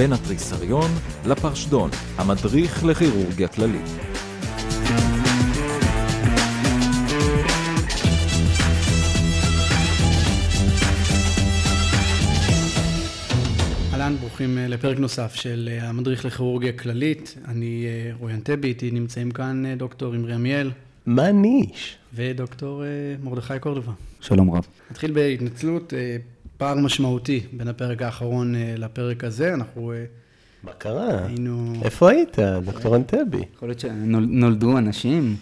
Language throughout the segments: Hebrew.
בין התריסריון לפרשדון, המדריך לכירורגיה כללית. אהלן, ברוכים אה, לפרק נוסף של אה, המדריך לכירורגיה כללית. אני אה, רועי אנטבי, איתי נמצאים כאן דוקטור אמרי עמיאל. מה ניש? ודוקטור מרדכי קורדובה. שלום רב. נתחיל בהתנצלות, פער משמעותי בין הפרק האחרון לפרק הזה. אנחנו... מה קרה? היינו... איפה היית, דוקטור אנטבי? יכול להיות שנולדו אנשים.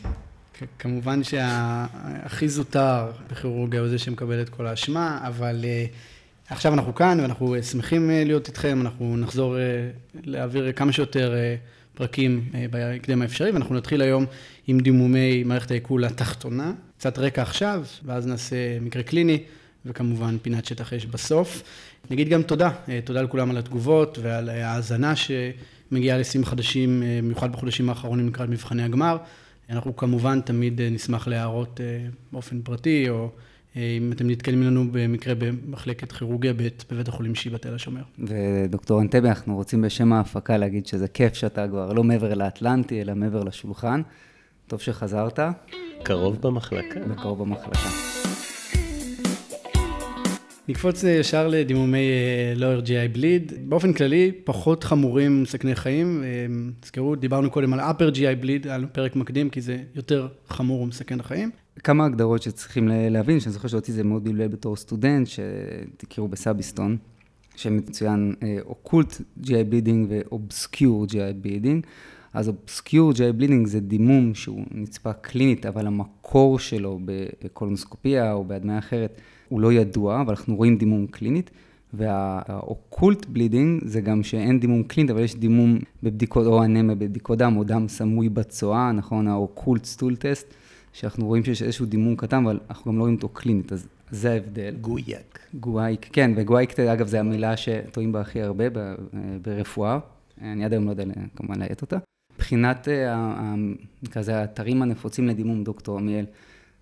כמובן שהכי זוטר בכירורגיה הוא זה שמקבל את כל האשמה, אבל... עכשיו אנחנו כאן ואנחנו שמחים אה, להיות איתכם, אנחנו נחזור אה, להעביר כמה שיותר אה, פרקים בהקדם האפשרי, ואנחנו נתחיל היום עם דימומי מערכת העיכול התחתונה, קצת רקע עכשיו, ואז נעשה מקרה קליני, וכמובן פינת שטח אש בסוף. נגיד גם תודה, תודה לכולם על התגובות ועל ההאזנה שמגיעה לשיאים חדשים, במיוחד בחודשים האחרונים לקראת מבחני הגמר. אנחנו כמובן תמיד נשמח להערות באופן פרטי, או... אם אתם נתקלים לנו במקרה במחלקת כירורגיה ב' בבית החולים שיבא תל השומר. ודוקטור אנטבי, אנחנו רוצים בשם ההפקה להגיד שזה כיף שאתה כבר לא מעבר לאטלנטי, אלא מעבר לשולחן. טוב שחזרת. קרוב במחלקה. וקרוב במחלקה. נקפוץ ישר לדימומי אה, lower GI bleed. באופן כללי, פחות חמורים מסכני חיים. אה, תזכרו, דיברנו קודם על upper GI bleed, היה פרק מקדים, כי זה יותר חמור ומסכן החיים. כמה הגדרות שצריכים להבין, שאני זוכר שאותי זה מאוד בלבל בתור סטודנט, שתכירו בסאביסטון, שמצוין occult GI bleeding ו obscure GI bleeding. אז obscure GI bleeding זה דימום שהוא נצפה קלינית, אבל המקור שלו בקולונוסקופיה או בהדמיה אחרת הוא לא ידוע, אבל אנחנו רואים דימום קלינית. וה occult bleeding זה גם שאין דימום קלינית, אבל יש דימום בבדיקות או אנמיה בבדיקות דם, או דם סמוי בצואה, נכון, ה occult stool test. שאנחנו רואים שיש איזשהו דימום קטן, אבל אנחנו גם לא רואים אותו קלינית, אז זה ההבדל. גויאק. גוייק, כן, וגוייק, אגב, זו המילה שטועים בה הכי הרבה ברפואה. אני עד היום לא יודע כמובן לאיית אותה. מבחינת, אה, נקרא לזה, האתרים הנפוצים לדימום, דוקטור עמיאל,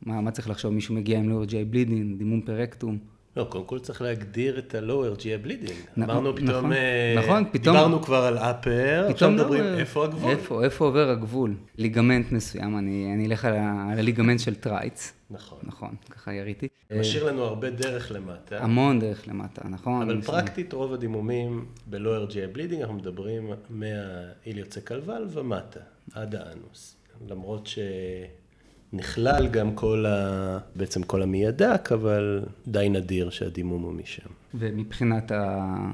מה, מה צריך לחשוב? מישהו מגיע עם lower GI bleeding, דימום per rectum. לא, קודם כל צריך להגדיר את ה- lower GI bleeding. אמרנו פתאום, נכון, נכון, פתאום, דיברנו כבר על upper, עכשיו מדברים לא, איפה הגבול. איפה, איפה עובר הגבול? ligament מסוים, אני, אני אלך על, על ה ligament של טרייץ. נכון. נכון, ככה יריתי. משאיר לנו הרבה דרך למטה. המון דרך למטה, נכון. אבל פרקטית רוב הדימומים ב-lower GA bleeding, אנחנו מדברים מהאיליוצק קלבל ומטה, עד האנוס. למרות ש... נכלל גם כל ה... בעצם כל המעי הדק, אבל די נדיר שהדימום הוא משם. ומבחינת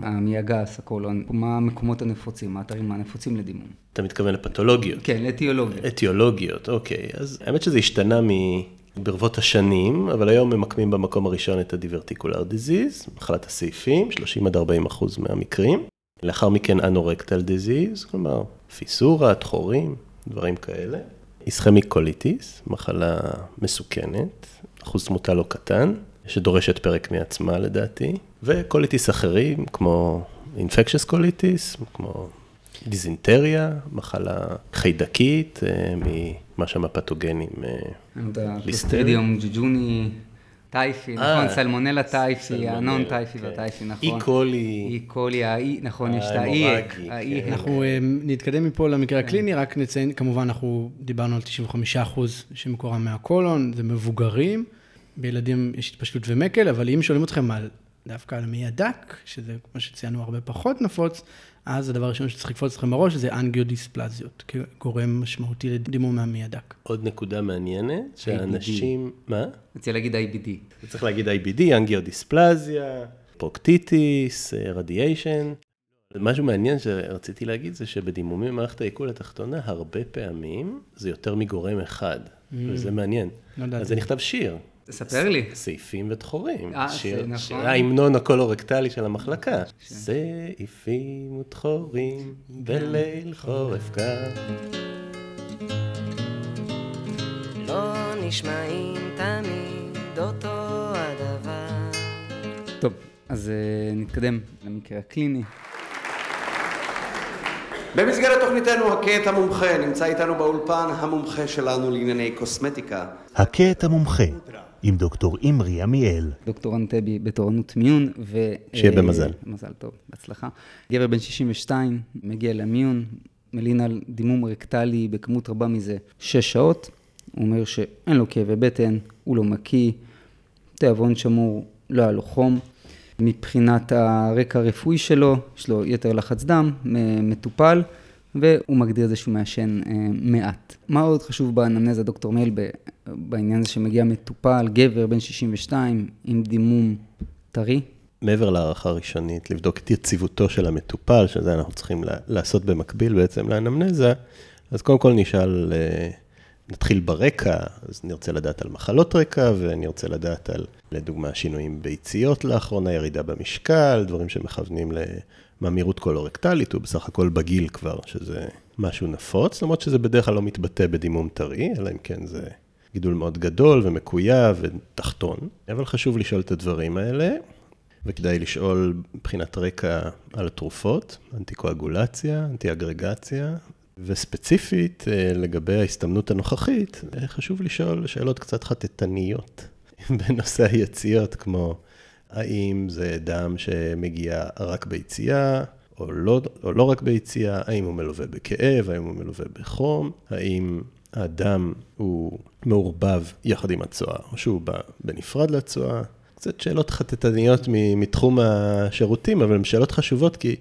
המעי הגס, הקולון, מה המקומות הנפוצים, מה האתרים הנפוצים לדימום? אתה מתכוון לפתולוגיות? כן, לאטיולוגיות. אטיולוגיות, אוקיי. אז האמת שזה השתנה מ... ברבות השנים, אבל היום ממקמים במקום הראשון את הדיברטיקולר דיזיז, מחלת הסעיפים, 30 עד 40 אחוז מהמקרים. לאחר מכן anorectal disease, כלומר פיסורה, דחורים, דברים כאלה. ischemic colitis, מחלה מסוכנת, אחוז תמותה לא קטן, שדורשת פרק מעצמה לדעתי, ו colitis אחרים, כמו infectious colitis, כמו דיזינטריה, מחלה חיידקית, אה, ממה שם הפתוגנים. Clostridium jejuni. typhi, נכון, אה, סלמונלה typhi, ה non typhi כן. וה typhi, נכון. E. coli. E. coli, ה E, נכון, יש את ה E. כן. אנחנו אה, נתקדם מפה למקרה כן. הקליני, רק נציין, כמובן, אנחנו דיברנו על 95 אחוז שמקורם מהקולון, זה מבוגרים, בילדים יש התפשטות ומקל, אבל אם שואלים אתכם על, דווקא על מי הדק, שזה, כמו שציינו, הרבה פחות נפוץ, אז הדבר הראשון שצריך לקפוץ לכם בראש זה אנגיודיספלזיות, כגורם משמעותי לדימום מהמי הדק. עוד נקודה מעניינת, שאנשים... מה? רוצה להגיד IBD. צריך להגיד IBD, אנגיודיספלזיה, proctitis, radiation. משהו מעניין שרציתי להגיד זה שבדימומים במערכת העיכול התחתונה, הרבה פעמים זה יותר מגורם אחד, mm. וזה מעניין. לא אז זה נכתב שיר. תספר לי. סעיפים ודחורים. אה, זה נכון. ההמנון הקולורקטלי של המחלקה. סעיפים ודחורים בליל חורף קר. לא נשמעים תמיד אותו הדבר. טוב, אז uh, נתקדם למקרה הקליני. במסגרת תוכניתנו הכה את המומחה, נמצא איתנו באולפן המומחה שלנו לענייני קוסמטיקה. הכה את המומחה, עם דוקטור אימרי עמיאל. דוקטור אנטבי בתורנות מיון, ו... שיהיה במזל. מזל טוב, בהצלחה. גבר בן 62, מגיע למיון, מלין על דימום רקטלי בכמות רבה מזה שש שעות. הוא אומר שאין לו כאבי בטן, הוא לא מקיא, תיאבון שמור, לא היה לו חום. מבחינת הרקע הרפואי שלו, יש לו יתר לחץ דם, מטופל, והוא מגדיר זה שהוא מעשן אה, מעט. מה עוד חשוב באנמנזה, דוקטור מייל, בעניין הזה שמגיע מטופל, גבר בן 62, עם דימום טרי? מעבר להערכה ראשונית, לבדוק את יציבותו של המטופל, שזה אנחנו צריכים לעשות במקביל בעצם לאנמנזה, אז קודם כל נשאל, אה, נתחיל ברקע, אז נרצה לדעת על מחלות רקע, ונרצה לדעת על, לדוגמה, שינויים ביציות לאחרונה, ירידה במשקל, דברים שמכוונים לממירות קולורקטלית, הוא בסך הכל בגיל כבר, שזה משהו נפוץ, למרות שזה בדרך כלל לא מתבטא בדימום טרי, אלא אם כן זה גידול מאוד גדול ומקויה ותחתון, אבל חשוב לשאול את הדברים האלה. וכדאי לשאול מבחינת רקע על התרופות, אנטיקואגולציה, אנטי-אגרגציה, וספציפית אה, לגבי ההסתמנות הנוכחית, אה, חשוב לשאול שאלות קצת חטטניות בנושא היציאות, כמו האם זה דם שמגיע רק ביציאה, או לא, או לא רק ביציאה, האם הוא מלווה בכאב, האם הוא מלווה בחום, האם הדם הוא מעורבב יחד עם הצואה, או שהוא בא בנפרד לצואה. קצת שאלות חטטניות מתחום השירותים, אבל הן שאלות חשובות, כי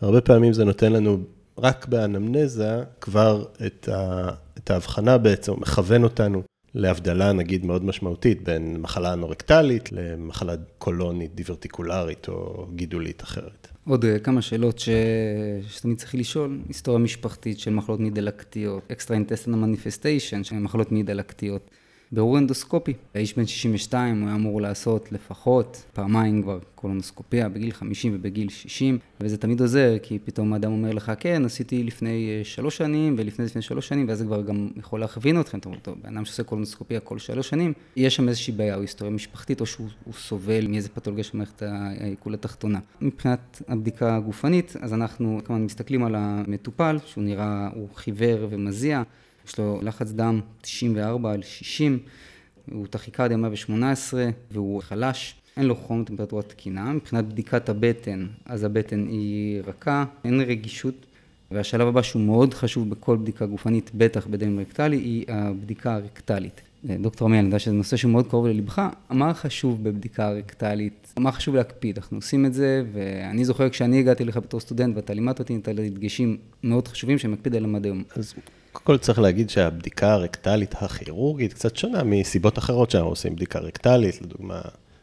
הרבה פעמים זה נותן לנו רק באנמנזה כבר את, ה, את ההבחנה בעצם, מכוון אותנו להבדלה נגיד מאוד משמעותית בין מחלה אנורקטלית למחלה קולונית, דיברטיקולרית או גידולית אחרת. עוד אה, כמה שאלות ש... שתמיד צריך לשאול, היסטוריה משפחתית של מחלות מעי דלקתיות, אקסטרה מניפסטיישן של מחלות מעי דלקתיות. בירור אנדוסקופי. האיש בן 62, הוא היה אמור לעשות לפחות פעמיים כבר קולונוסקופיה, בגיל 50 ובגיל 60, וזה תמיד עוזר, כי פתאום האדם אומר לך, כן, עשיתי לפני אה, שלוש שנים, ולפני לפני שלוש שנים, ואז זה כבר גם יכול להכווין אתכם, אתה אומר, טוב, בן אדם שעושה קולונוסקופיה כל שלוש שנים, יש שם איזושהי בעיה, או היסטוריה משפחתית, או שהוא סובל מאיזה פתולוגיה של מערכת העיכול התחתונה. מבחינת הבדיקה הגופנית, אז אנחנו כמובן מסתכלים על המטופל, שהוא נראה, הוא חיוור ומזיע. יש לו לחץ דם 94 על 60, הוא טכיקרדיה 118 והוא חלש. אין לו חום, טמפרטורה תקינה. מבחינת בדיקת הבטן, אז הבטן היא רכה, אין רגישות. והשלב הבא שהוא מאוד חשוב בכל בדיקה גופנית, בטח בדם רקטלי, היא הבדיקה הרקטלית. דוקטור עמיאל, אני יודע שזה נושא שהוא מאוד קרוב ללבך, מה חשוב בבדיקה רקטלית? מה חשוב להקפיד? אנחנו עושים את זה, ואני זוכר כשאני הגעתי לך בתור סטודנט ואתה לימדת אותי את הדגשים מאוד חשובים שאני מקפיד עליהם עד היום. אז קודם כל צריך להגיד שהבדיקה הרקטלית הכירורגית קצת שונה מסיבות אחרות שאנחנו עושים בדיקה רקטלית, לדוגמה,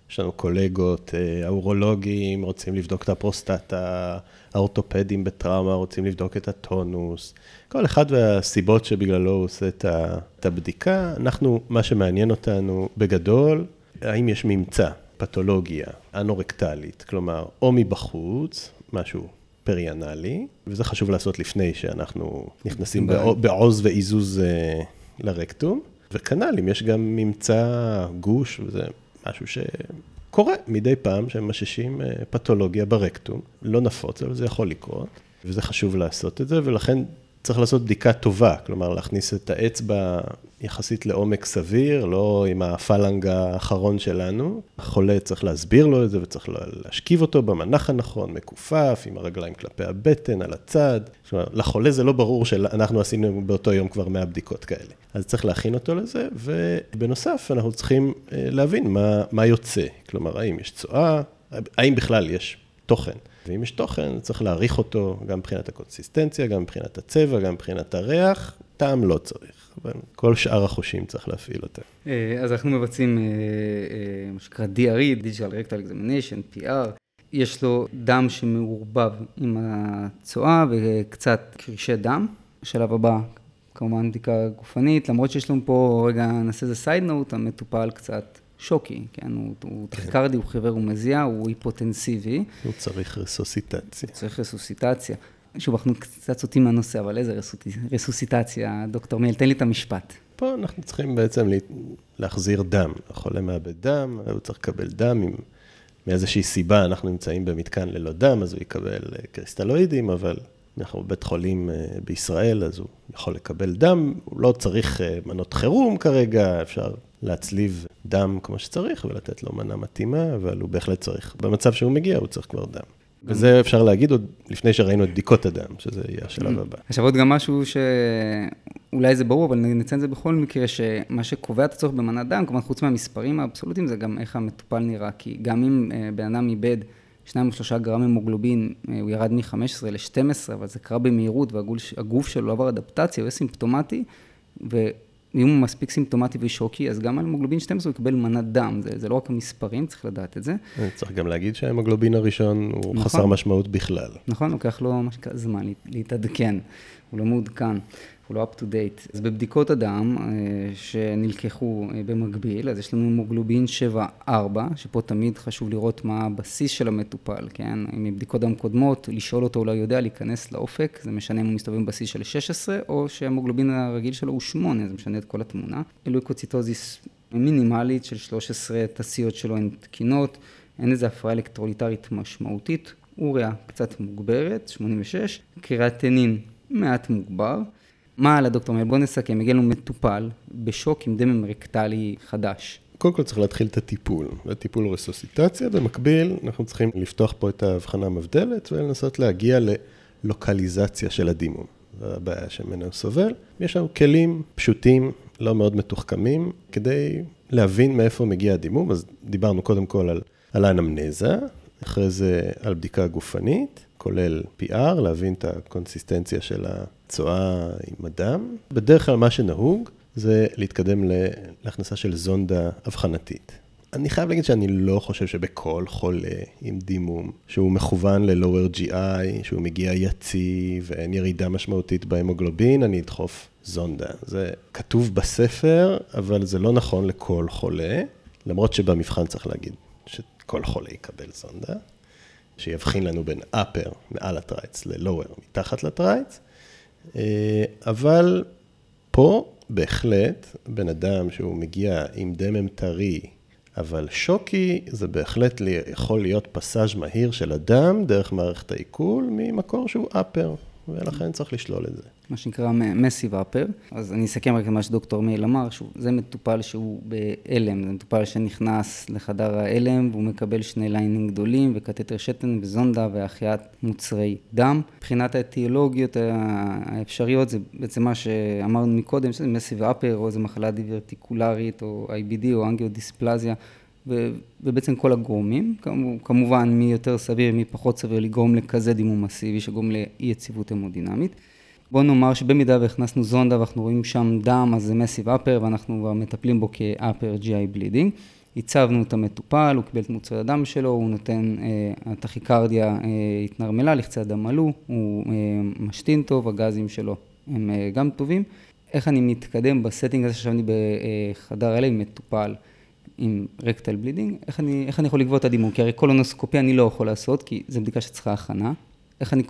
יש לנו קולגות, אה, האורולוגים, רוצים לבדוק את הפרוסטטה, האורתופדים בטראומה רוצים לבדוק את הטונוס. כל אחד והסיבות שבגללו הוא עושה את הבדיקה. אנחנו, מה שמעניין אותנו בגדול, האם יש ממצא, פתולוגיה, אנורקטלית, כלומר, או מבחוץ, משהו פריאנלי, וזה חשוב לעשות לפני שאנחנו נכנסים בעוז ועיזוז אה, לרקטום. וכנ"ל, אם יש גם ממצא גוש, וזה משהו שקורה מדי פעם, שהם מששים אה, פתולוגיה ברקטום, לא נפוץ, אבל זה יכול לקרות, וזה חשוב לעשות את זה, ולכן צריך לעשות בדיקה טובה, כלומר להכניס את האצבע יחסית לעומק סביר, לא עם הפלנג האחרון שלנו. החולה צריך להסביר לו את זה וצריך להשכיב אותו במנח הנכון, מכופף, עם הרגליים כלפי הבטן, על הצד. כלומר, לחולה זה לא ברור שאנחנו עשינו באותו יום כבר 100 בדיקות כאלה. אז צריך להכין אותו לזה, ובנוסף אנחנו צריכים אה, להבין מה, מה יוצא. כלומר, האם יש צואה, האם בכלל יש תוכן. ואם יש תוכן, צריך להעריך אותו גם מבחינת הקונסיסטנציה, גם מבחינת הצבע, גם מבחינת הריח, טעם לא צריך, אבל כל שאר החושים צריך להפעיל אותם. אה, אז אנחנו מבצעים אה, אה, מה שנקרא DRE, Digital Rectal Examination, PR. יש לו דם שמעורבב עם הצואה וקצת קרישי דם. השלב הבא, כמובן בדיקה גופנית, למרות שיש לנו פה, רגע, נעשה איזה סייד נוט, המטופל קצת שוקי, כן? הוא, הוא כן. טכיקרדי, הוא חיוור, הוא מזיע, הוא היפוטנסיבי. הוא צריך רסוסיטציה. הוא צריך רסוסיטציה. שוב, אנחנו קצת סוטים מהנושא, אבל איזה רסוסיטציה, דוקטור מיל, תן לי את המשפט. פה אנחנו צריכים בעצם להחזיר דם. החולה מאבד דם, הוא צריך לקבל דם. אם מאיזושהי סיבה אנחנו נמצאים במתקן ללא דם, אז הוא יקבל קריסטלואידים, אבל אנחנו בבית חולים אה, בישראל, אז הוא יכול לקבל דם, הוא לא צריך אה, מנות חירום כרגע, אפשר להצליב דם כמו שצריך ולתת לו מנה מתאימה, אבל הוא בהחלט צריך, במצב שהוא מגיע, הוא צריך כבר דם. וזה אפשר להגיד עוד לפני שראינו את בדיקות הדם, שזה יהיה השלב הבא. עכשיו עוד גם משהו שאולי זה ברור, אבל נציין את זה בכל מקרה, שמה שקובע את הצורך במנת דם, כלומר חוץ מהמספרים האבסולוטיים, זה גם איך המטופל נראה, כי גם אם אה, בן אדם איבד שניים או שלושה גרם המוגלובין, אה, הוא ירד מ-15 ל-12, אבל זה קרה במהירות והגוף שלו לא עבר אדפטציה, הוא יהיה סימפטומטי, ואם הוא מספיק סימפטומטי ושוקי, אז גם על המוגלובין 12 הוא יקבל מנת דם, זה, זה לא רק המספרים, צריך לדעת את זה. צריך גם להגיד שההמוגלובין הראשון הוא נכון. חסר משמעות בכלל. נכון, לוקח לו מה שנקרא זמן להתעדכן, הוא לא מעודכן. הוא לא up to date. אז בבדיקות הדם אה, שנלקחו אה, במקביל, אז יש לנו מוגלובין 7-4, שפה תמיד חשוב לראות מה הבסיס של המטופל, כן? אם מבדיקות דם קודמות, לשאול אותו, אולי יודע להיכנס לאופק, זה משנה אם הוא מסתובב בבסיס של 16, או שהמוגלובין הרגיל שלו הוא 8, זה משנה את כל התמונה. אלויקוציטוזיס מינימלית של 13 תסיות שלו הן תקינות, אין איזה הפרעה אלקטרוליטרית משמעותית, אוריה קצת מוגברת, 86, קריאטנין מעט מוגבר. מה על הדוקטור מייל? בוא נסכם, הגיע לנו מטופל בשוק עם דמם רקטלי חדש. קודם כל צריך להתחיל את הטיפול, לטיפול רסוסיטציה, במקביל אנחנו צריכים לפתוח פה את ההבחנה המבדלת ולנסות להגיע ללוקליזציה של הדימום. זו הבעיה שממנו הוא סובל. יש לנו כלים פשוטים, לא מאוד מתוחכמים, כדי להבין מאיפה מגיע הדימום. אז דיברנו קודם כל על, על האנמנזה, אחרי זה על בדיקה גופנית, כולל PR, להבין את הקונסיסטנציה של הצואה עם הדם. בדרך כלל מה שנהוג זה להתקדם להכנסה של זונדה אבחנתית. אני חייב להגיד שאני לא חושב שבכל חולה עם דימום, שהוא מכוון ל-lower GI, שהוא מגיע יציב ואין ירידה משמעותית בהמוגלובין, אני אדחוף זונדה. זה כתוב בספר, אבל זה לא נכון לכל חולה, למרות שבמבחן צריך להגיד שכל חולה יקבל זונדה, שיבחין לנו בין upper מעל הטרייץ ל-lower מתחת לטרייץ, אבל פה בהחלט בן אדם שהוא מגיע עם דמם טרי, אבל שוקי זה בהחלט יכול להיות פסאז' מהיר של הדם דרך מערכת העיכול ממקור שהוא upper, ולכן צריך לשלול את זה. מה שנקרא מסיב אפר. אז אני אסכם רק את מה שדוקטור מייל אמר, זה מטופל שהוא בהלם, זה מטופל שנכנס לחדר ההלם והוא מקבל שני ליינים גדולים וקתטר שתן וזונדה והחייאת מוצרי דם. מבחינת האטיולוגיות האפשריות, זה בעצם מה שאמרנו מקודם, שזה מסיב אפר או איזה מחלה דיברטיקולרית או IBD או אנגיודיספלזיה. ובעצם כל הגורמים, כמובן מי יותר סביר, מי פחות סביר לגרום לכזה דימום מסיבי שגורם לאי יציבות המודינמית. בוא נאמר שבמידה והכנסנו זונדה ואנחנו רואים שם דם, אז זה massive upper ואנחנו כבר מטפלים בו כ upper GI bleeding. הצבנו את המטופל, הוא קיבל את מוצרי הדם שלו, הוא נותן, אה, הטכיקרדיה אה, התנרמלה, לחצי הדם עלו, הוא אה, משתין טוב, הגזים שלו הם אה, גם טובים. איך אני מתקדם ב setting הזה שעכשיו אני בחדר הלם עם מטופל עם rectal bleeding, איך אני, איך אני יכול לקבוע את הדימום? כי הרי קולונוסקופיה אני לא יכול לעשות, כי זו בדיקה שצריכה הכנה. איך אני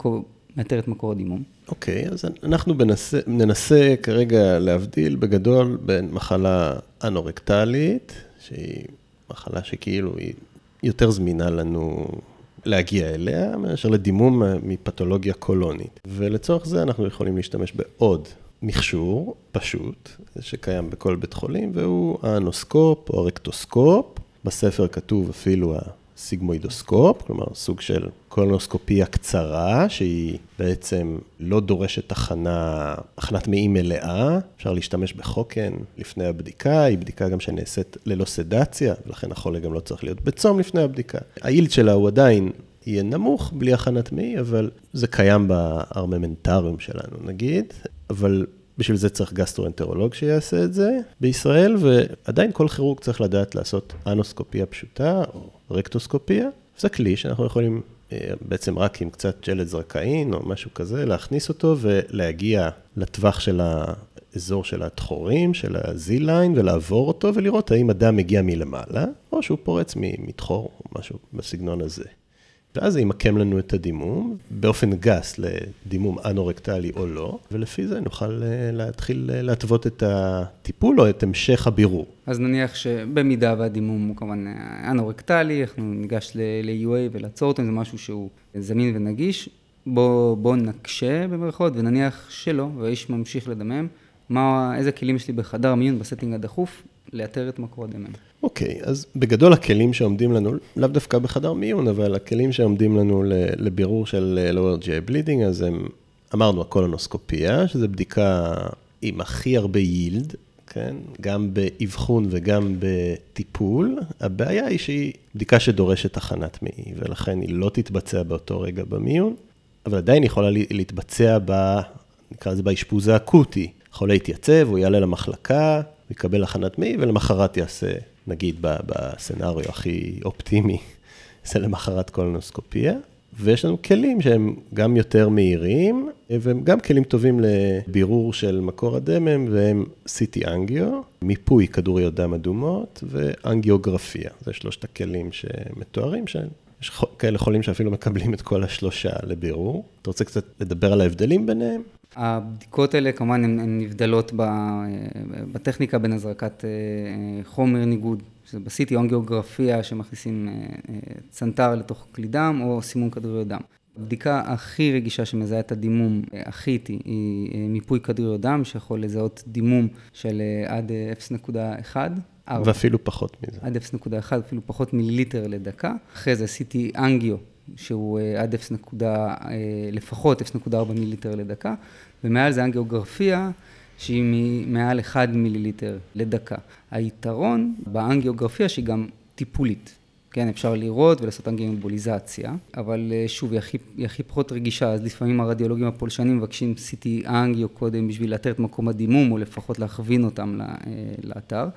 מאתר את מקור הדימום? אוקיי, okay, אז אנחנו בנסה, ננסה כרגע להבדיל בגדול בין מחלה אנורקטלית, שהיא מחלה שכאילו היא יותר זמינה לנו להגיע אליה, מאשר לדימום מפתולוגיה קולונית. ולצורך זה אנחנו יכולים להשתמש בעוד מכשור פשוט, שקיים בכל בית חולים, והוא האנוסקופ או הרקטוסקופ. בספר כתוב אפילו סיגמואידוסקופ, כלומר סוג של קולונוסקופיה קצרה, שהיא בעצם לא דורשת הכנה, הכנת מעי מלאה, אפשר להשתמש בחוקן לפני הבדיקה, היא בדיקה גם שנעשית ללא סדציה, ולכן החולה גם לא צריך להיות בצום לפני הבדיקה. ה yield שלה הוא עדיין יהיה נמוך, בלי הכנת מעי, אבל זה קיים ב armamentarium שלנו נגיד, אבל בשביל זה צריך גסטרואנטרולוג שיעשה את זה בישראל, ועדיין כל כירורג צריך לדעת לעשות אנוסקופיה פשוטה או רקטוסקופיה. זה כלי שאנחנו יכולים אה, בעצם רק עם קצת ג'לד זרקאין או משהו כזה, להכניס אותו ולהגיע לטווח של האזור של התחורים, של ה-Z-line, ולעבור אותו ולראות האם הדם מגיע מלמעלה, או שהוא פורץ מתחור או משהו בסגנון הזה. ואז זה ימקם לנו את הדימום, באופן גס לדימום אנורקטלי או לא, ולפי זה נוכל אה, להתחיל אה, להתוות את הטיפול או את המשך הבירור. אז נניח שבמידה והדימום הוא כמובן אה, אנורקטלי, אנחנו ניגש ל-UA ולעצור אותו, זה משהו שהוא זמין ונגיש. בוא, בוא נקשה במרכאות ונניח שלא, והאיש ממשיך לדמם, מה, איזה כלים יש לי בחדר מיון ב setting הדחוף, לאתר את מקור הדמם. אוקיי, אז בגדול הכלים שעומדים לנו, לאו דווקא בחדר מיון, אבל הכלים שעומדים לנו לבירור של lower GI bleeding, אז הם, אמרנו, הקולונוסקופיה, שזו בדיקה עם הכי הרבה יילד, כן? גם באבחון וגם בטיפול. הבעיה היא שהיא בדיקה שדורשת הכנת מעי, ולכן היא לא תתבצע באותו רגע במיון, אבל עדיין יכולה לה- להתבצע ב... נקרא לזה באשפוז האקוטי. חולה יתייצב, הוא יעלה למחלקה, הוא יקבל הכנת מעי, ולמחרת יעשה, נגיד בסצנריו הכי אופטימי, יעשה למחרת קולונוסקופיה. ויש לנו כלים שהם גם יותר מהירים, והם גם כלים טובים לבירור של מקור הדמם, והם CT אנגיו, מיפוי כדוריות דם אדומות ואנגיוגרפיה. זה שלושת הכלים שמתוארים, שיש כאלה חולים שאפילו מקבלים את כל השלושה לבירור. אתה רוצה קצת לדבר על ההבדלים ביניהם? הבדיקות האלה כמובן הן, הן נבדלות ב, בטכניקה בין הזרקת אה, אה, חומר ניגוד, שזה ב-CT או אנגיוגרפיה שמכניסים אה, צנתר לתוך כלי דם או סימון כדוריות דם. הבדיקה הכי רגישה שמזהה את הדימום הכי איטי היא מיפוי כדוריות דם, שיכול לזהות דימום של עד אה, 0.1. ארבע. ואפילו פחות מזה. עד 0.1, אפילו פחות מיליליטר לדקה. אחרי זה עשיתי אנגיו, שהוא אה, עד 0. נקודה, אה, לפחות 0.4 מיליליטר לדקה, ומעל זה אנגיוגרפיה, שהיא מעל 1 מיליליטר לדקה. היתרון באנגיוגרפיה שהיא גם טיפולית. כן, אפשר לראות ולעשות אנגיואמבוליזציה, אבל אה, שוב, היא הכי, היא הכי פחות רגישה, אז לפעמים הרדיולוגים הפולשנים מבקשים CT אנגיו קודם בשביל לאתר את מקום הדימום, או לפחות להכווין אותם לאתר.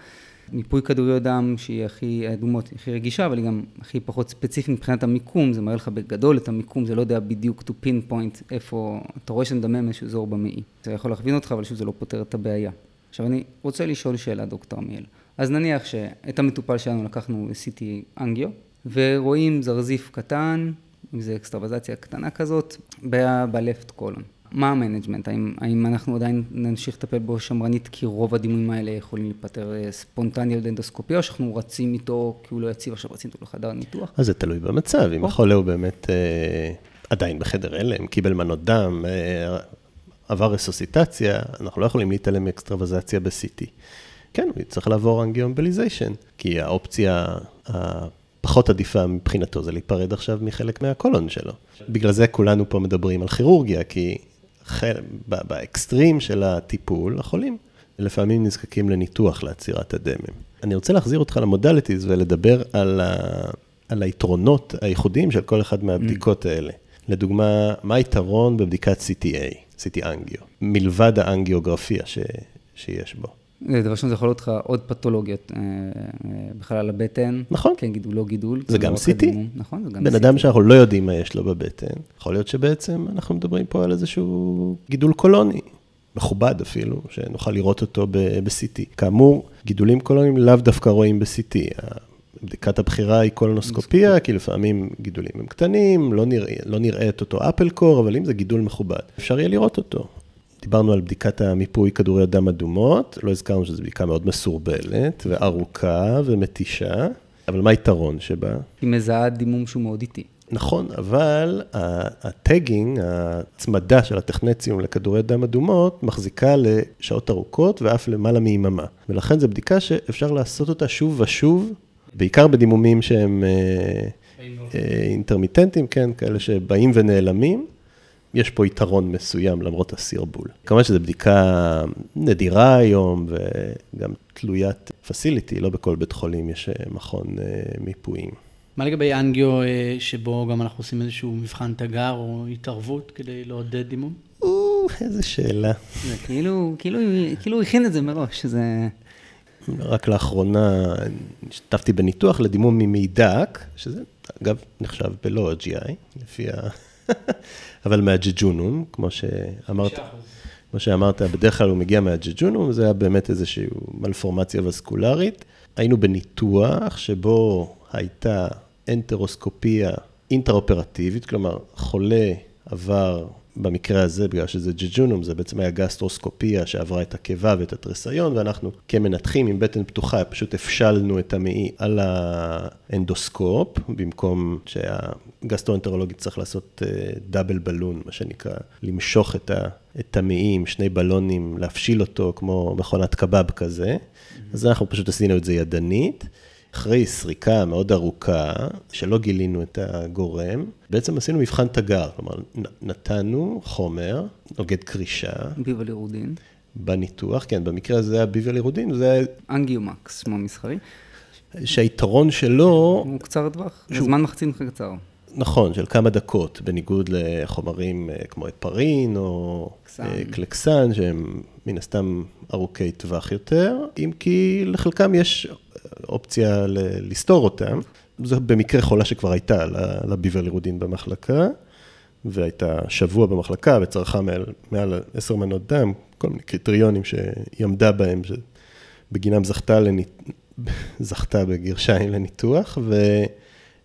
מיפוי כדוריות דם שהיא הכי אדומות, היא הכי רגישה, אבל היא גם הכי פחות ספציפית מבחינת המיקום, זה מראה לך בגדול את המיקום, זה לא יודע בדיוק to pinpoint איפה, אתה רואה שמדמם איזשהו אזור במעי. זה יכול להכווין אותך, אבל שוב זה לא פותר את הבעיה. עכשיו אני רוצה לשאול שאלה, דוקטור עמיאל. אז נניח שאת המטופל שלנו לקחנו CT אנגיו, ורואים זרזיף קטן, אם זה אקסטרווזציה קטנה כזאת, בלפט קולון. מה ה management? האם, האם אנחנו עדיין נמשיך לטפל בו שמרנית כי רוב הדימומים האלה יכולים להיפתר אה, ספונטני על אנדוסקופיה, או שאנחנו רצים איתו כי הוא לא יציב, עכשיו רצים איתו לחדר ניתוח? אז זה תלוי במצב, אם. החולה הוא באמת אה, עדיין בחדר הלם, קיבל מנות דם, אה, עבר רסוסיטציה, אנחנו לא יכולים להתעלם מאקסטרווזציה ב-CT. כן, הוא יצטרך לעבור angioembolization, כי האופציה הפחות עדיפה מבחינתו זה להיפרד עכשיו מחלק מהקולון שלו. בגלל זה כולנו פה מדברים על כירורגיה, כי באקסטרים של הטיפול, החולים לפעמים נזקקים לניתוח לעצירת הדמם. אני רוצה להחזיר אותך למודליטיז ולדבר על, ה... על היתרונות הייחודיים של כל אחד מהבדיקות האלה. לדוגמה, מה היתרון בבדיקת CTA, CT אנגיו, מלבד האנגיוגרפיה ש... שיש בו? אה, דבר ראשון, זה יכול להיות לך עוד פתולוגיות אה, אה, בכלל על הבטן. נכון. כן, גידול, לא גידול. זה לא גם CT. נכון, זה גם בן CT. אדם שאנחנו לא יודעים מה יש לו בבטן, יכול להיות שבעצם אנחנו מדברים פה על איזשהו גידול קולוני, מכובד אפילו, שנוכל לראות אותו ב-CT. כאמור, גידולים קולוניים לאו דווקא רואים ב-CT. בדיקת הבחירה היא קולונוסקופיה, כי לפעמים גידולים הם קטנים, לא נראה, לא נראה את אותו אפל קור, אבל אם זה גידול מכובד, אפשר יהיה לראות אותו. דיברנו על בדיקת המיפוי כדורי דם אדומות, לא הזכרנו שזו בדיקה מאוד מסורבלת וארוכה ומתישה, אבל מה היתרון שבה? היא מזהה דימום שהוא מאוד איטי. נכון, אבל הטגינג, ההצמדה של הטכנציום לכדורי דם אדומות, מחזיקה לשעות ארוכות ואף למעלה מיממה. ולכן זו בדיקה שאפשר לעשות אותה שוב ושוב, בעיקר בדימומים שהם אה, אה, אינטרמיטנטים, כן, כאלה שבאים ונעלמים. יש פה יתרון מסוים למרות הסרבול. כמובן שזו בדיקה נדירה היום וגם תלוית פסיליטי, לא בכל בית חולים יש אה, מכון אה, מיפויים. מה לגבי אנגיו, אה, שבו גם אנחנו עושים איזשהו מבחן תגר או התערבות כדי לעודד דימום? או, איזה שאלה. זה כאילו, כאילו, כאילו הוא הכין את זה מראש, זה... רק לאחרונה השתתפתי בניתוח לדימום ממיידק, שזה אגב נחשב בלא GI, לפי ה... אבל מהג'ג'ונום, כמו שאמרת, כמו שאמרת, בדרך כלל הוא מגיע מהג'ג'ונום, זה היה באמת איזושהי מלפורמציה וסקולרית. היינו בניתוח שבו הייתה אנטרוסקופיה אינטראופרטיבית, כלומר, חולה עבר במקרה הזה, בגלל שזה ג'ג'ונום, זה בעצם היה גסטרוסקופיה שעברה את הקיבה ואת התריסיון, ואנחנו כמנתחים עם בטן פתוחה, פשוט הפשלנו את המעי על האנדוסקופ, במקום שהגסטרואנטרולוגית צריך לעשות דאבל בלון, מה שנקרא, למשוך את, ה, את המעי עם שני בלונים, להפשיל אותו כמו מכונת קבב כזה. אז אנחנו פשוט עשינו את זה ידנית. אחרי סריקה מאוד ארוכה, שלא גילינו את הגורם, בעצם עשינו מבחן תגר, כלומר, נתנו חומר, נוגד קרישה. ביבלירודין. בניתוח, כן, במקרה הזה היה ביבלירודין, זה. אנגיומקס, שמו מסחרי. שהיתרון שלו... הוא קצר טווח, שהוא... זמן מחצין קצר. נכון, של כמה דקות, בניגוד לחומרים אה, כמו הפרין או קלקסן, קלקסן שהם מן הסתם ארוכי טווח יותר, אם כי לחלקם יש אופציה לסתור אותם. זו במקרה חולה שכבר הייתה לביברלירודין במחלקה, והייתה שבוע במחלקה וצרכה מעל, מעל עשר מנות דם, כל מיני קריטריונים שהיא עמדה בהם, שבגינם זכתה, לנית... זכתה בגרשיים לניתוח,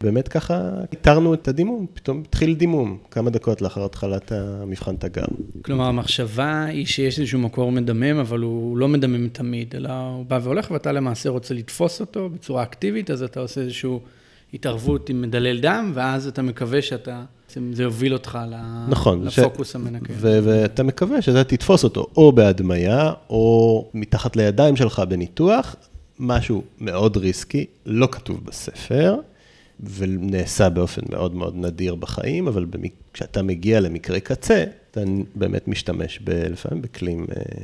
ובאמת ככה איתרנו את הדימום, פתאום התחיל דימום, כמה דקות לאחר התחלת המבחן תגר. כלומר, המחשבה היא שיש איזשהו מקור מדמם, אבל הוא לא מדמם תמיד, אלא הוא בא והולך, ואתה למעשה רוצה לתפוס אותו בצורה אקטיבית, אז אתה עושה איזושהי התערבות עם מדלל דם, ואז אתה מקווה שאתה... זה יוביל אותך נכון, לפוקוס ש... המנקה. ו- ואתה מקווה שאתה תתפוס אותו או בהדמיה, או מתחת לידיים שלך בניתוח, משהו מאוד ריסקי, לא כתוב בספר, ונעשה באופן מאוד מאוד נדיר בחיים, אבל במק... כשאתה מגיע למקרה קצה, אתה באמת משתמש ב... לפעמים בכלים אה,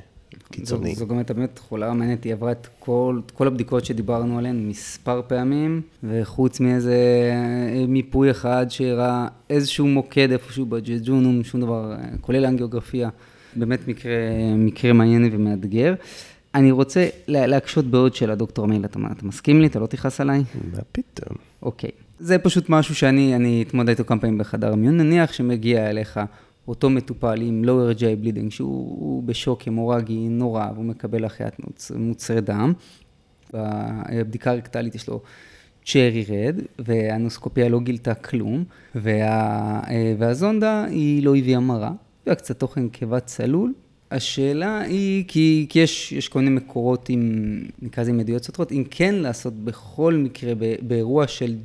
קיצוניים. זו, זו גם הייתה באמת חולה מעניינת, היא עברה את כל, כל הבדיקות שדיברנו עליהן מספר פעמים, וחוץ מאיזה אה, מיפוי אחד שהראה איזשהו מוקד איפשהו בג'ג'ונום, שום דבר, אה, כולל האנגיוגרפיה, באמת מקרה, מקרה מעניין ומאתגר. אני רוצה להקשות בעוד שאלה, דוקטור מיל, אתה, אתה מסכים לי? אתה לא תכעס עליי? מה פתאום? אוקיי. זה פשוט משהו שאני אתמודד איתו כמה פעמים בחדר המיון. נניח שמגיע אליך אותו מטופל עם lower GI bleeding, שהוא בשוק המורגי נורא, והוא מקבל החייאת מוצרי דם. בבדיקה הרקטלית יש לו צ'רי רד, והנוסקופיה לא גילתה כלום, וה, והזונדה היא לא הביאה מרה, והיה קצת תוכן קיבה צלול, השאלה היא, כי, כי יש, יש כל מיני מקורות עם, נקרא לזה עם עדויות סותרות, אם כן לעשות בכל מקרה באירוע של,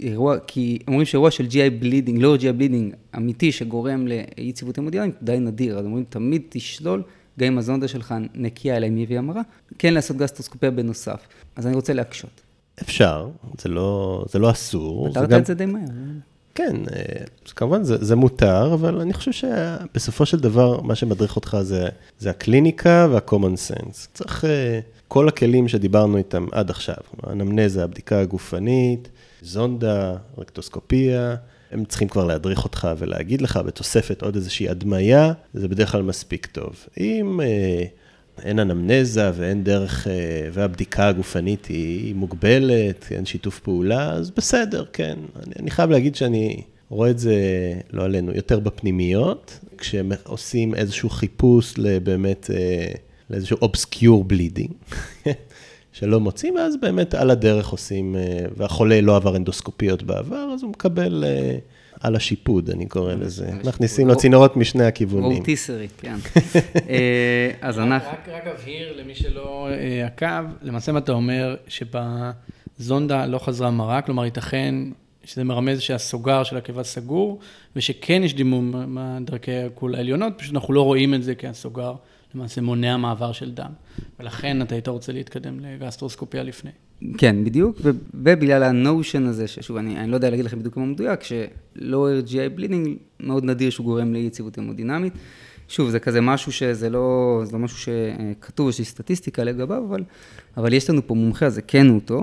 אירוע, כי אומרים שאירוע של GI בלידינג, לא GI בלידינג אמיתי שגורם לאי יציבות המודינמית, די נדיר, אז אומרים תמיד תשלול, גם אם הזונדה שלך נקייה אלא אם היא המרה, כן לעשות גסטרוסקופיה בנוסף. אז אני רוצה להקשות. אפשר, זה לא, זה לא אסור. פתרת גם... את זה די מהר. כן, אה, כמובן זה, זה מותר, אבל אני חושב שבסופו של דבר, מה שמדריך אותך זה, זה הקליניקה וה-common sense. צריך אה, כל הכלים שדיברנו איתם עד עכשיו, אנמנזה, הבדיקה הגופנית, זונדה, רקטוסקופיה, הם צריכים כבר להדריך אותך ולהגיד לך בתוספת עוד איזושהי הדמיה, זה בדרך כלל מספיק טוב. אם אה, אין אנמנזה ואין דרך, והבדיקה הגופנית היא מוגבלת, אין שיתוף פעולה, אז בסדר, כן. אני, אני חייב להגיד שאני רואה את זה, לא עלינו, יותר בפנימיות, כשהם עושים איזשהו חיפוש לבאמת, לאיזשהו obscure bleeding, שלא מוצאים, ואז באמת על הדרך עושים, והחולה לא עבר אנדוסקופיות בעבר, אז הוא מקבל... על השיפוד, אני קורא לזה. מכניסים לו צינורות משני הכיוונים. rotisserie, כן. אז אנחנו... רק אבהיר למי שלא עקב, למעשה מה אתה אומר שבזונדה לא חזרה מרה, כלומר ייתכן שזה מרמז שהסוגר של הקיבה סגור, ושכן יש דימום מדרכי העיכול העליונות, פשוט אנחנו לא רואים את זה כי הסוגר למעשה מונע מעבר של דם. ולכן אתה היית רוצה להתקדם לגסטרוסקופיה לפני. כן, בדיוק, ובגלל הנושן הזה, ששוב, אני, אני לא יודע להגיד לכם בדיוק מה מדויק, ש-lower GI bleeding מאוד נדיר שהוא גורם לאי יציבות המודינמית. שוב, זה כזה משהו שזה לא, זה לא משהו שכתוב, יש לי סטטיסטיקה לגביו, אבל, אבל יש לנו פה מומחה, אז הוא אותו.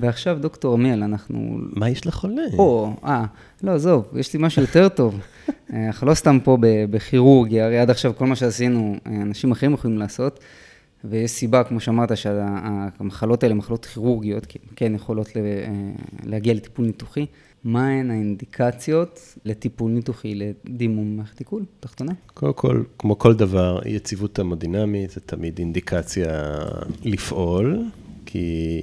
ועכשיו, דוקטור עמיאל, אנחנו... מה יש לחולה? או, אה, לא, עזוב, יש לי משהו יותר טוב. אנחנו לא סתם פה בכירורגיה, הרי עד עכשיו כל מה שעשינו, אנשים אחרים יכולים לעשות. ויש סיבה, כמו שאמרת, שהמחלות האלה, מחלות כירורגיות, כן יכולות להגיע לטיפול ניתוחי. מהן האינדיקציות לטיפול ניתוחי לדימום מערכת עיכול תחתונה? קודם כל, כמו כל דבר, יציבות המודינמית זה תמיד אינדיקציה לפעול, כי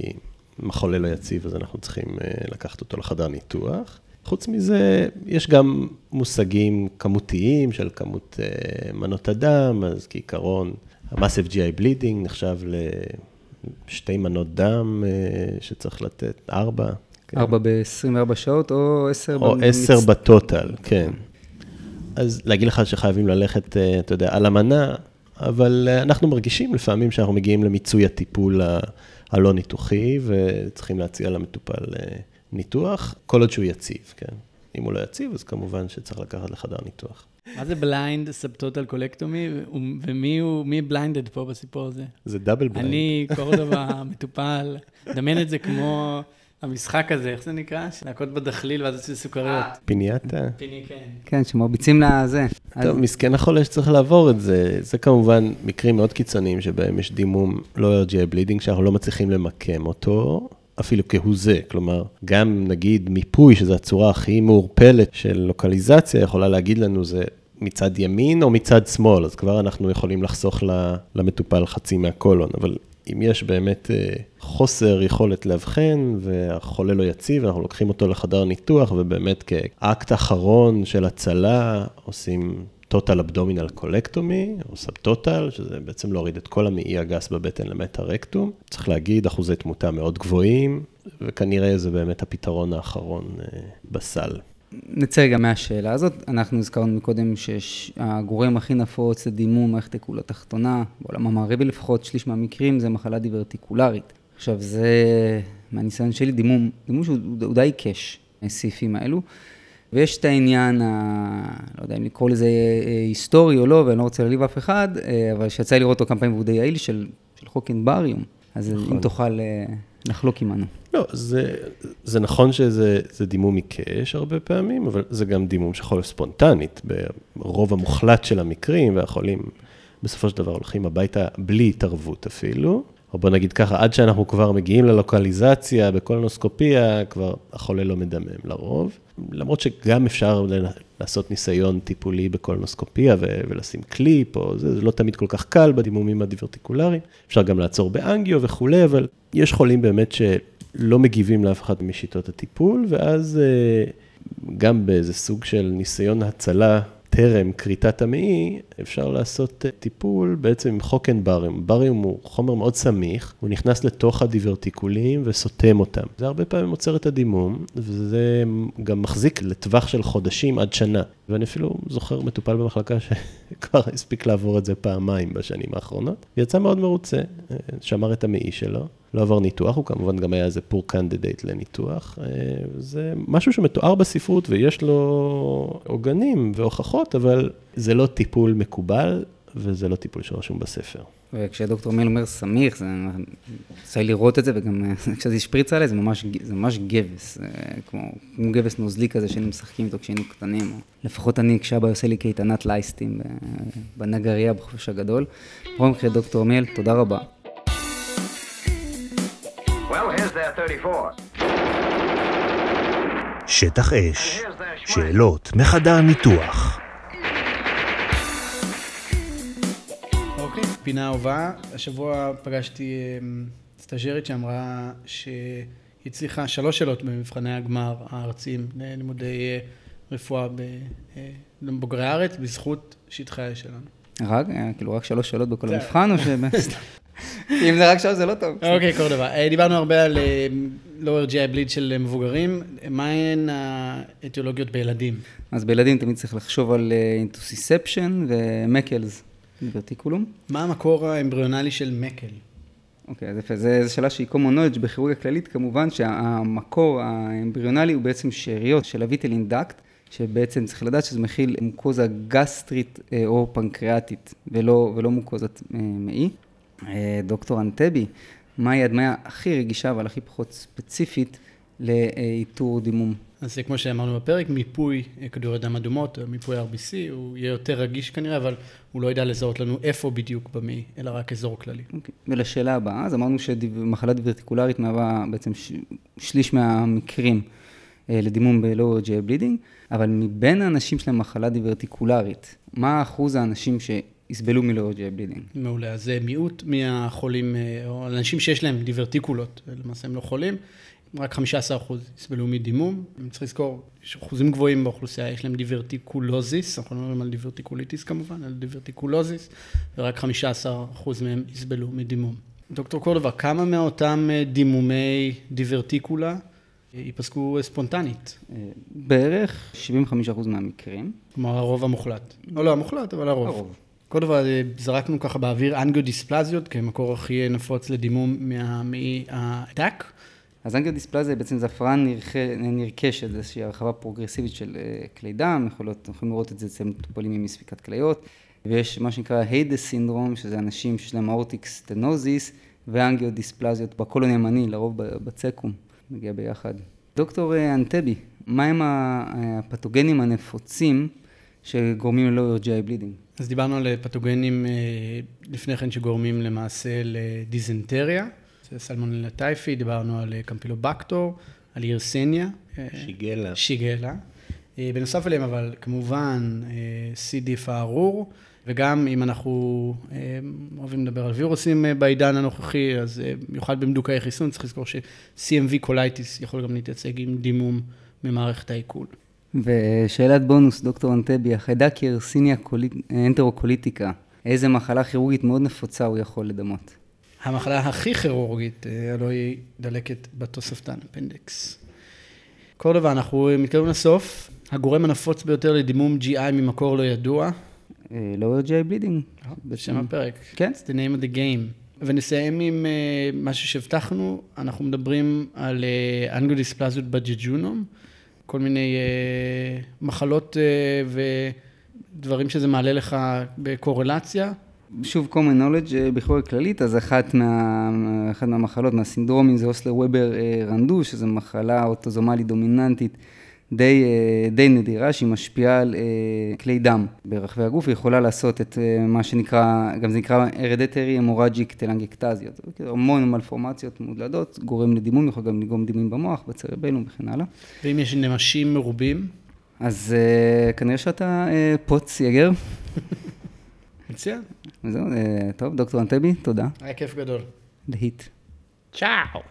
אם החולה לא יציב, אז אנחנו צריכים לקחת אותו לחדר ניתוח. חוץ מזה, יש גם מושגים כמותיים של כמות אה, מנות הדם, אז כעיקרון, ה-Massive GI Bleeding נחשב לשתי מנות דם אה, שצריך לתת, ארבע. כן. ארבע ב-24 שעות או עשר או במצ- עשר ב total, כן. אז להגיד לך שחייבים ללכת, אה, אתה יודע, על המנה, אבל אה, אנחנו מרגישים לפעמים שאנחנו מגיעים למיצוי הטיפול הלא ניתוחי, וצריכים להציע למטופל אה, ניתוח, כל עוד שהוא יציב, כן. אם הוא לא יציב, אז כמובן שצריך לקחת לחדר ניתוח. מה זה blind subtotal colectomy, ומי הוא, מי blinded פה בסיפור הזה? זה double blind. אני, קורדובה, מטופל, דמיין את זה כמו המשחק הזה, איך זה נקרא? להכות בדחליל ואז עושים סוכריות. פיניאטה. פיני, כן. כן, שמרביצים לזה. אז- טוב, מסכן החולה שצריך לעבור את זה. זה כמובן מקרים מאוד קיצוניים שבהם יש דימום lower GI bleeding, שאנחנו לא מצליחים למקם אותו, אפילו כהוא זה. כלומר, גם נגיד מיפוי, שזו הצורה הכי מעורפלת של לוקליזציה, יכולה להגיד לנו זה מצד ימין או מצד שמאל, אז כבר אנחנו יכולים לחסוך למטופל חצי מהקולון. אבל אם יש באמת אה, חוסר יכולת לאבחן והחולה לא יציב, אנחנו לוקחים אותו לחדר ניתוח, ובאמת כאקט אחרון של הצלה עושים total abdominal colectomy, או subtotal, שזה בעצם להוריד את כל המעי הגס בבטן למעט הרקטום. צריך להגיד, אחוזי תמותה מאוד גבוהים, וכנראה זה באמת הפתרון האחרון אה, בסל. נצא רגע מהשאלה הזאת. אנחנו הזכרנו מקודם שהגורם הכי נפוץ לדימום מערכת העיכול התחתונה, בעולם המערבי לפחות, שליש מהמקרים זה מחלה דיברטיקולרית. עכשיו, זה, מהניסיון שלי, דימום, דימום שהוא הוא די היקש, הסעיפים האלו. ויש את העניין, ה... לא יודע אם לקרוא לזה אה, היסטורי או לא, ואני לא רוצה להעליב אף אחד, אה, אבל שיצא לי לראות אותו כמה פעמים והוא די יעיל, של, של חוקן בריום. אז נכון. אם תוכל אה, לחלוק עמנו. לא, זה, זה נכון שזה זה דימום עיקש הרבה פעמים, אבל זה גם דימום שיכול להיות ספונטנית ברוב המוחלט של המקרים, והחולים בסופו של דבר הולכים הביתה בלי התערבות אפילו. או בוא נגיד ככה, עד שאנחנו כבר מגיעים ללוקליזציה בקולונוסקופיה, כבר החולה לא מדמם לרוב. למרות שגם אפשר לעשות ניסיון טיפולי בקולונוסקופיה ולשים קליפ, או זה, זה לא תמיד כל כך קל בדימומים הדיברטיקולריים. אפשר גם לעצור באנגיו וכולי, אבל יש חולים באמת שלא מגיבים לאף אחת משיטות הטיפול, ואז אה, גם באיזה סוג של ניסיון הצלה טרם כריתת המעי, אפשר לעשות אה, טיפול בעצם עם חוקן בריום. בריום הוא חומר מאוד סמיך, הוא נכנס לתוך הדיברטיקולים וסותם אותם. זה הרבה פעמים עוצר את הדימום, וזה גם מחזיק לטווח של חודשים עד שנה. ואני אפילו זוכר מטופל במחלקה שכבר הספיק לעבור את זה פעמיים בשנים האחרונות. יצא מאוד מרוצה, אה, שמר את המעי שלו. לא עבר ניתוח, הוא כמובן גם היה איזה poor candidate לניתוח. אה, זה משהו שמתואר בספרות ויש לו עוגנים והוכחות, אבל זה לא טיפול מקובל וזה לא טיפול שרשום בספר. וכשדוקטור מיל אומר סמיך, זה יצא לראות את זה, וגם אה, כשזה השפריץ עליי, זה ממש, זה ממש גבס, זה כמו, כמו גבס נוזלי כזה שהיינו משחקים איתו כשהיינו קטנים, או לפחות אני, כשאבא עושה לי קייטנת לייסטים ב- בנגרייה בחופש הגדול. בכל מקרה, דוקטור מיל, תודה רבה. Well, here's their 34. שטח אש, שאלות מחדר ניתוח. אוקיי, פינה אהובה. השבוע פגשתי אמ, סטאג'רית שאמרה שהיא הצליחה שלוש שאלות במבחני הגמר הארציים ללימודי אה, רפואה ב- אה, הארץ, בזכות שטחי האש שלנו. רק, אה, כאילו, רק שלוש שאלות בכל המבחן, או ש... אם זה רק שלוש זה לא טוב. אוקיי, דבר. אה, דיברנו הרבה על אה, lower GI bleed של מבוגרים. מהן האטיולוגיות בילדים? אז בילדים תמיד צריך לחשוב על אינטוסיספשן ומקלס, דיברטיקולום. מה המקור האמבריונלי של מקל? אוקיי, אז יפה, זו שאלה שהיא common knowledge בכירורגיה כללית, כמובן שהמקור האמבריונלי הוא בעצם שאריות של הוויטלין דקט, שבעצם צריך לדעת שזה מכיל מוקוזה גסטרית אה, או פנקריאטית, ולא, ולא מוקוזת אה, מעי. אה, דוקטור אנטבי, מהי הדמיה הכי רגישה אבל הכי פחות ספציפית לאיתור דימום? אז כמו שאמרנו בפרק, מיפוי אה, כדורי דם אדומות, מיפוי RBC, הוא יהיה יותר רגיש כנראה, אבל הוא לא ידע לזהות לנו איפה בדיוק במעי, אלא רק אזור כללי. אוקיי. ולשאלה הבאה, אז אמרנו שמחלה דיברטיקולרית מהווה בעצם ש... שליש מהמקרים אה, לדימום ב-lower GI bleeding, אבל מבין האנשים שלהם מחלה דיברטיקולרית, מה אחוז האנשים שיסבלו מ-lower GI bleeding? מעולה. אז זה מיעוט מהחולים, אה, או אנשים שיש להם דיברטיקולות, למעשה הם לא חולים. רק 15% יסבלו מדימום. צריך לזכור, יש אחוזים גבוהים באוכלוסייה, יש להם דיברטיקולוזיס, אנחנו לא מדברים על דיברטיקוליטיס כמובן, על דיברטיקולוזיס, ורק 15% מהם יסבלו מדימום. דוקטור קורדובה, כמה מאותם אה, דימומי דיברטיקולה ייפסקו ספונטנית? אה, בערך 75% מהמקרים. כלומר, הרוב המוחלט. לא, לא המוחלט, אבל הרוב. הרוב. כל דבר, אה, זרקנו ככה באוויר אנגיודיספלזיות, כמקור הכי נפוץ לדימום מהמעי הדק. אז אנגיודיספלזיה בעצם זה הפרעה נרכ... נרכשת, זו איזושהי הרחבה פרוגרסיבית של אה, כלי דם, יכולים לראות את זה אצל מטופלים עם אי ספיקת כליות, ויש מה שנקרא Heyde's syndrome, שזה אנשים שיש להם aortic stenosis ואנגיודיספלזיות בקולון הימני, לרוב בצקום, מגיע ביחד. דוקטור אה, אנטבי, מהם הפתוגנים הנפוצים שגורמים GI bleeding? אז דיברנו על פתוגנים אה, לפני כן שגורמים למעשה לדיזנטריה, זה סלמונלה טייפי, דיברנו על אה, קמפילובקטור, על ירסניה. שיגלה. שיגלה. בנוסף אליהם אבל כמובן C. diff הארור, וגם אם אנחנו אוהבים לדבר על וירוסים בעידן הנוכחי, אז במיוחד במדוכאי חיסון, צריך לזכור ש-CMV colitis יכול גם להתייצג עם דימום ממערכת העיכול. ושאלת בונוס, דוקטור אנטבי, החיידק ירסיניה אנטרוקוליטיקה, איזה מחלה כירורגית מאוד נפוצה הוא יכול לדמות? המחלה הכי כירורגית, הלוא היא דלקת בתוספתן, אפנדקס. כל דבר, אנחנו מתקרבים לסוף. הגורם הנפוץ ביותר לדימום GI ממקור לא ידוע. לא GI בלידינג. בשם הפרק. כן. It's the name of the game. ונסיים עם משהו שהבטחנו, אנחנו מדברים על אנגודיספלזיות בג'ג'ונום. כל מיני uh, מחלות uh, ודברים שזה מעלה לך בקורלציה. שוב, common knowledge בכלל כללית, אז אחת, מה, אחת מהמחלות, מהסינדרומים זה אוסלר וובר רנדו, שזו מחלה אוטוזומלית דומיננטית די, די נדירה, שהיא משפיעה על כלי דם ברחבי הגוף, היא יכולה לעשות את מה שנקרא, גם זה נקרא הרדטרי המורג'יק טלנגקטזיות, המון מלפורמציות מודלדות, גורם לדימום, יכול גם לגרום דימום במוח, בצרבנו וכן הלאה. ואם יש נמשים מרובים? אז כנראה שאתה פוץ יגר. מצוין. וזהו, טוב, דוקטור אנטבי, תודה. היה כיף גדול. להיט. צ'או.